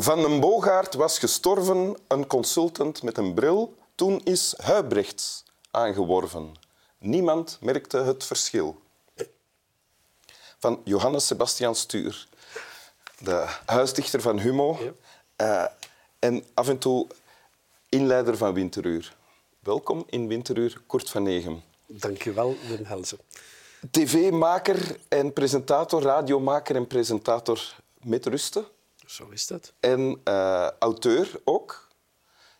Van den Boogaard was gestorven, een consultant met een bril. Toen is Huibrechts aangeworven. Niemand merkte het verschil. Van Johannes Sebastian Stuur, de huisdichter van Humo. Uh, en af en toe inleider van Winteruur. Welkom in Winteruur, Kort van Negem. Dank je wel, Wim Helzen. TV-maker en presentator, radiomaker en presentator met rusten. Zo is dat. En uh, auteur ook.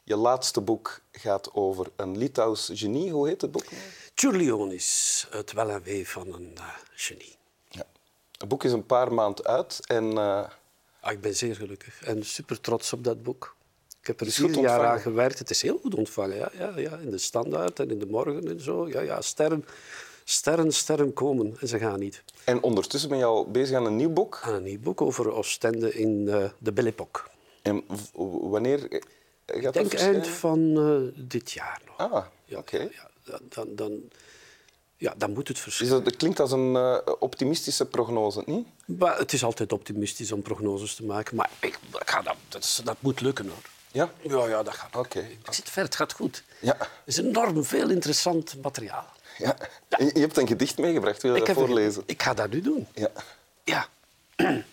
Je laatste boek gaat over een Litouws genie. Hoe heet het boek? Tjurlionis, het wel en wee van een uh, genie. Ja. Het boek is een paar maanden uit en... Uh... Ah, ik ben zeer gelukkig en super trots op dat boek. Ik heb er vier jaar aan gewerkt. Het is heel goed ontvangen. Ja, ja, ja. In de standaard en in de morgen en zo. Ja, ja, sterren, sterren, sterren komen en ze gaan niet. En ondertussen ben je al bezig aan een nieuw boek? Aan een nieuw boek over Oostende in uh, de Belle Époque. En wanneer gaat Ik denk eind van uh, dit jaar nog. Ah, ja, oké. Okay. Ja, dan, dan, ja, dan moet het verschillen. Dat, dat, klinkt als een uh, optimistische prognose, niet? Maar het is altijd optimistisch om prognoses te maken. Maar ik, ik ga dat, dat moet lukken, hoor. Ja? Ja, ja dat gaat. Oké. Ik zit ver, het gaat goed. Ja. Er is enorm veel interessant materiaal. Ja. Je hebt een gedicht meegebracht, wil je ik dat voorlezen? Ik ga dat nu doen. Ja. Ja.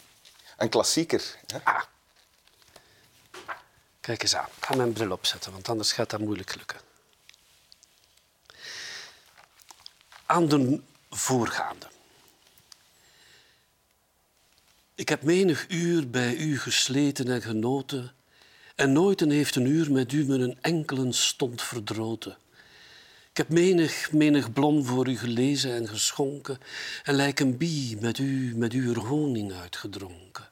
Een klassieker. Hè? Ah. Kijk eens aan. Ik ga mijn bril opzetten, want anders gaat dat moeilijk lukken. Aan de voorgaande. Ik heb menig uur bij u gesleten en genoten en nooit een heeft een uur met u met een enkele stond verdroten. Ik heb menig, menig blom voor u gelezen en geschonken en lijk een bie met u, met uw honing uitgedronken.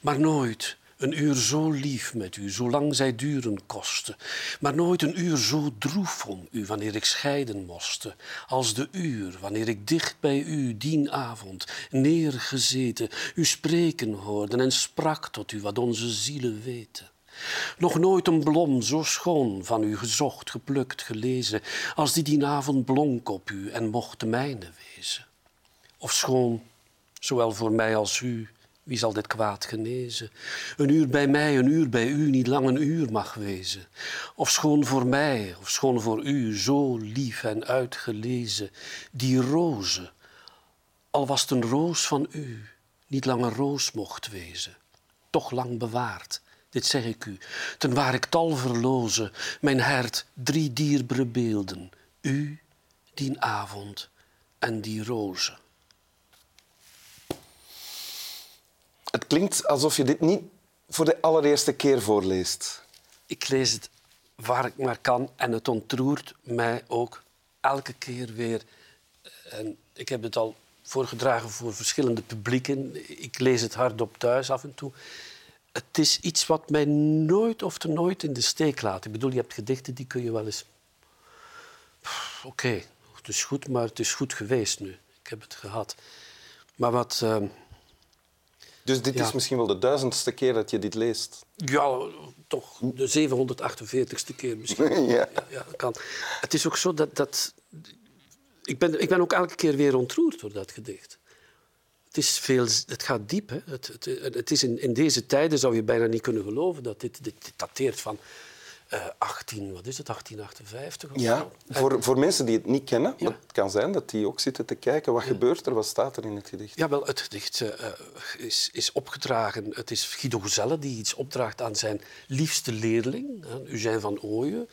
Maar nooit een uur zo lief met u, zolang zij duren kosten. Maar nooit een uur zo droef om u, wanneer ik scheiden moste. Als de uur, wanneer ik dicht bij u dien avond neergezeten, u spreken hoorde en sprak tot u wat onze zielen weten. Nog nooit een blom zo schoon van u gezocht, geplukt, gelezen, als die die avond blonk op u en mocht de mijne wezen. Of schoon, zowel voor mij als u, wie zal dit kwaad genezen? Een uur bij mij, een uur bij u, niet lang een uur mag wezen. Of schoon voor mij, of schoon voor u, zo lief en uitgelezen, die roze, al was het een roos van u, niet lang een roos mocht wezen, toch lang bewaard dit zeg ik u, ten waar ik tal verloze, mijn hart drie dierbare beelden, u, die avond en die roze. Het klinkt alsof je dit niet voor de allereerste keer voorleest. Ik lees het waar ik maar kan en het ontroert mij ook elke keer weer. En ik heb het al voorgedragen voor verschillende publieken. Ik lees het hardop thuis af en toe het is iets wat mij nooit of te nooit in de steek laat. Ik bedoel, je hebt gedichten die kun je wel eens... Oké, het is goed, maar het is goed geweest nu. Ik heb het gehad. Maar wat... Uh... Dus dit is misschien wel de duizendste keer dat je dit leest? Ja, toch de 748ste keer misschien. ja. Ja, ja, kan. Het is ook zo dat... dat... Ik, ben, ik ben ook elke keer weer ontroerd door dat gedicht het, is veel, het gaat diep. Hè. Het, het, het, is in, in, deze tijden zou je bijna niet kunnen geloven dat dit, dit, dateert van uh, 18, wat is het, 1858 of ja, zo. Voor, voor mensen die het niet kennen, ja. het kan zijn dat die ook zitten te kijken. Wat ja. gebeurt er? Wat staat er in het gedicht? Ja, wel, het gedicht uh, is, is opgedragen. Het is Guido Gezelle die iets opdraagt aan zijn liefste leerling, Eugène van Ooyen.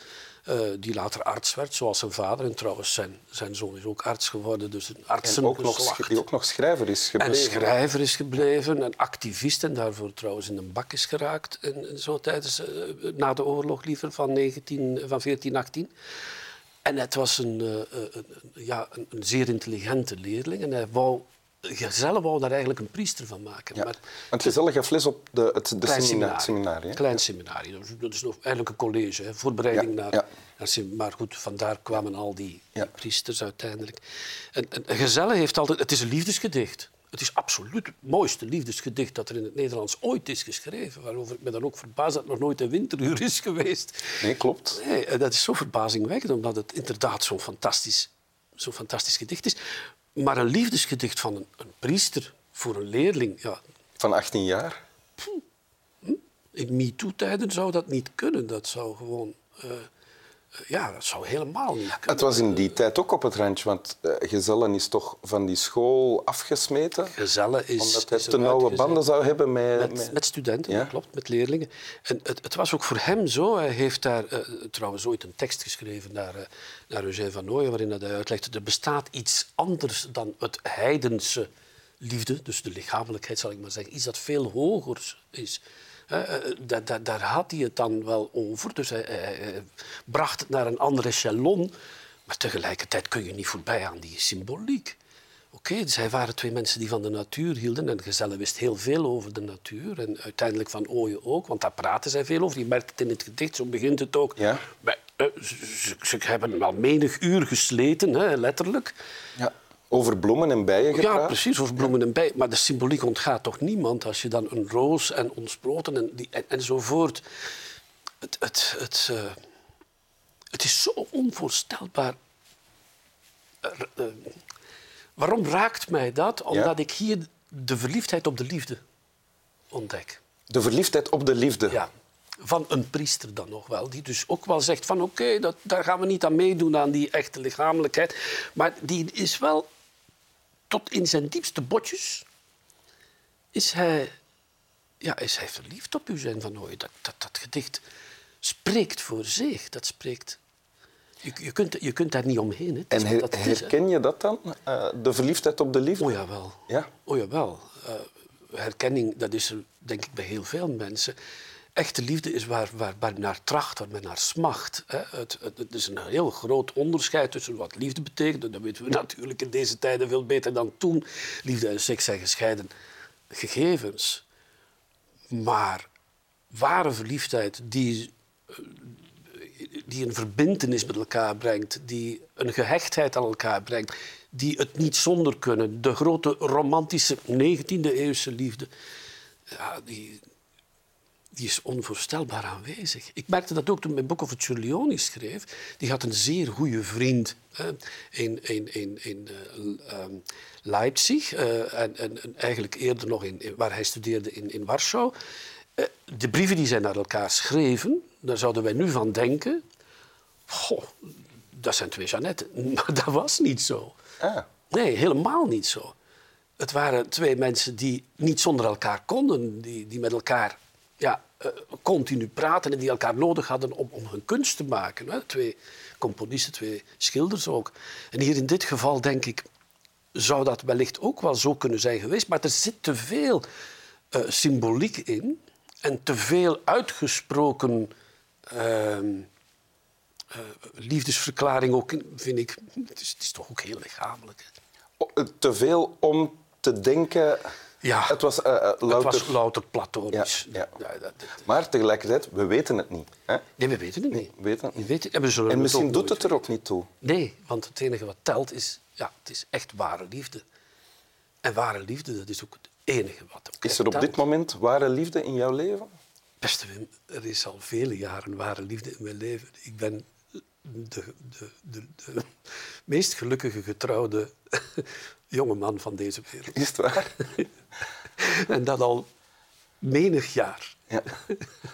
Uh, die later arts werd, zoals zijn vader. En trouwens, zijn, zijn zoon is ook arts geworden, dus een artsengeslacht. En die ook nog schrijver is gebleven. En schrijver is gebleven, een activist en daarvoor trouwens in een bak is geraakt. En, en zo tijdens, uh, na de oorlog liever, van, 19, van 1418. En het was een, uh, een, ja, een zeer intelligente leerling en hij wou Gezelle wou daar eigenlijk een priester van maken. Ja, maar want Gezelle gaf les op de, het de klein seminarie. klein seminarie. Dat is nog eigenlijk een college, hè, voorbereiding Ja, naar, ja. naar... Maar goed, vandaar kwamen al die, priesters uiteindelijk. En, en, heeft altijd... Het is een liefdesgedicht. Het is absoluut het mooiste liefdesgedicht dat er in het Nederlands ooit is geschreven. Waarover ik me dan ook verbaas dat het nog nooit een winteruur is geweest. Nee, klopt. Nee, en dat is zo verbazingwekkend, omdat het inderdaad zo'n fantastisch, zo'n fantastisch gedicht is. Maar een liefdesgedicht van een, een priester voor een leerling, ja, Van 18 jaar. In MeToo-tijden zou dat niet kunnen. Dat zou gewoon... eh, ja, dat zou helemaal niet kunnen. Het was in die tijd ook op het randje, want eh, Gezellen is toch van die school afgesmeten. Gezellen is... Omdat hij te nauwe banden zou hebben met... Met, met- met studenten, Ja? dat klopt, met leerlingen. En het, het was ook voor hem zo. Hij heeft daar eh, trouwens ooit een tekst geschreven naar, eh, naar Eugène van Nooyen, waarin dat hij uitlegt er bestaat iets anders dan het heidense liefde, dus de lichamelijkheid zal ik maar zeggen, iets dat veel hoger is. Eh, eh, daar, daar, daar had hij het dan wel over. Dus hij, bracht het naar een ander echelon. Maar tegelijkertijd kun je niet voorbij aan die symboliek. Oké, zij waren twee mensen die van de natuur hielden. En Gezelle wist heel veel over de natuur. En uiteindelijk van Ooyen ook, want daar praten zij veel over. Je merkt het in het gedicht, zo begint het ook. Ja. Eh, ze, ze- ze hebben al menig uur gesleten, hè, letterlijk. Ja, over bloemen en bijen gepraat. Ja, precies, over bloemen en bij. Maar de symboliek ontgaat toch niemand als je dan een roos en ontsproten en, die, en, enzovoort. Het, het, het, eh, het is zo onvoorstelbaar. Eh, waarom raakt mij dat? Omdat ik hier de verliefdheid op de liefde ontdek. De verliefdheid op de liefde. Ja. Van een priester dan nog wel, die dus ook wel zegt van oké, dat daar gaan we niet aan meedoen, aan die echte lichamelijkheid. Maar die is wel tot in zijn diepste botjes, is hij, ja, is hij verliefd op u zijn van Ooyen. Dat, dat, dat gedicht spreekt voor zich, dat spreekt... Je, je, kunt, je kunt daar niet omheen. Hè. En her- herken je dat dan? Eh, de verliefdheid op de liefde? Oh jawel. Ja? Oh jawel. Eh, herkenning, dat is er denk ik bij heel veel mensen. Echte liefde is waar, waar, naar tracht, waar men naar smacht. Het, het, het is een heel groot onderscheid tussen wat liefde betekent. en Dat weten we natuurlijk in deze tijden veel beter dan toen. Liefde en seks zijn gescheiden gegevens. Maar ware verliefdheid die die een verbintenis met elkaar brengt, die een gehechtheid aan elkaar brengt, die het niet zonder kunnen. De grote romantische 19e-eeuwse liefde, ja, die, die is onvoorstelbaar aanwezig. Ik merkte dat ook toen mijn boek over Giulioni schreef. Die had een zeer goede vriend hè, in, in, in, in eh, ehm, Leipzig eh, en, en, en eigenlijk eerder nog in, in- waar hij studeerde in, in Warschau. Eh, de brieven die zij naar elkaar schreven, daar zouden wij nu van denken... Goh, dat zijn twee Jeannetten. Maar dat was niet zo. Ah. Nee, helemaal niet zo. Het waren twee mensen die niet zonder elkaar konden, die, die met elkaar ja, eh, continu praten en die elkaar nodig hadden om, om hun kunst te maken. Hè. Twee componisten, twee schilders ook. En hier in dit geval denk ik, zou dat wellicht ook wel zo kunnen zijn geweest, maar er zit te veel eh, symboliek in en te veel uitgesproken eh, liefdesverklaring ook, in, vind ik. Het is, het is toch ook heel lichamelijk. Te veel om te denken... Ja. Het was eh, eh, Het louter... was louter platonisch. Ja, ja. dat- dat- Maar tegelijkertijd, we weten het niet. Hè? nee, we weten het niet. we weten het We niet. weten, en we zullen En misschien doet het er ook niet toe. Nee, want het enige wat telt is, ja, het is echt ware liefde. En ware liefde, dat is ook het enige wat ook Is er op telt. dit moment ware liefde in jouw leven? Beste Wim, er is al vele jaren ware liefde in mijn leven. Ik ben de, de, de, de meest gelukkige getrouwde jonge man van deze wereld. Is het waar? En dat al menig jaar. Ja.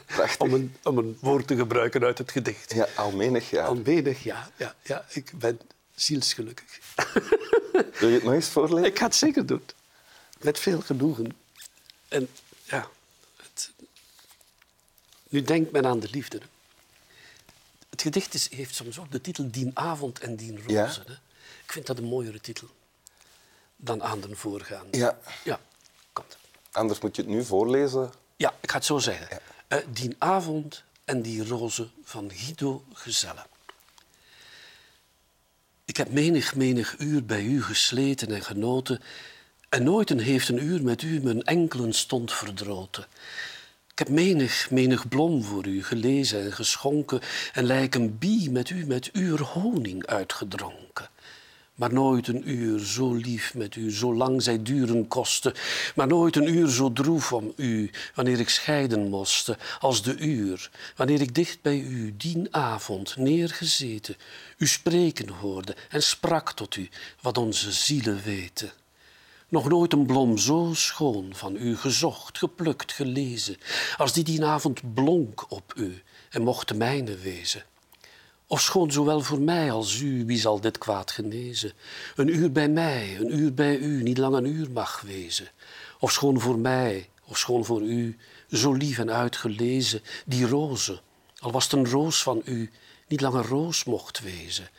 Prachtig. Om een, om een woord te gebruiken uit het gedicht. Ja, al menig jaar. Al menig jaar. Ja, ja, ik ben zielsgelukkig. Wil je het nog eens voorlezen? Ik ga het zeker doen. Met veel genoegen. En ja, het... nu denkt men aan de liefde. Het gedicht is, heeft soms ook de titel Dien avond en dien roze. Ja. hè. Ik vind dat een mooiere titel dan aan de voorgaande. Ja. Ja, komt. Anders moet je het nu voorlezen. Ja, ik ga het zo zeggen. Eh, dien avond en die roze van Guido Gezelle. Ik heb menig, menig uur bij u gesleten en genoten. En nooit een heeft een uur met u mijn enkelen stond verdroten. Ik heb menig, menig blom voor u gelezen en geschonken. En lijk een bie met u met uur honing uitgedronken. Maar nooit een uur zo lief met u, zolang zij duren kosten. Maar nooit een uur zo droef om u, wanneer ik scheiden moste, als de uur, wanneer ik dicht bij u, dien avond, neergezeten, u spreken hoorde en sprak tot u, wat onze zielen weten. Nog nooit een blom zo schoon van u gezocht, geplukt, gelezen, als die die avond blonk op u en mocht de mijne wezen. Of schoon zowel voor mij als u, wie zal dit kwaad genezen? Een uur bij mij, een uur bij u, niet lang een uur mag wezen. Of schoon voor mij, of schoon voor u, zo lief en uitgelezen, die roze, al was het een roos van u, niet lang een roos mocht wezen.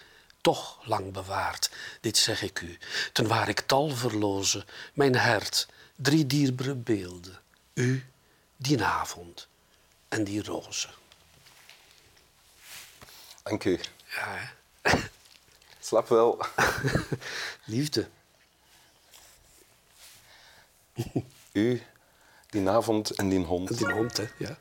Toch lang bewaard, dit zeg ik u, ten waar ik tal verloze, mijn hart, drie dierbare beelden, u, die avond en die roze. Dank u. Ja, hè? Slap wel. Liefde. U, die avond en die hond. Die hond, hè? Ja.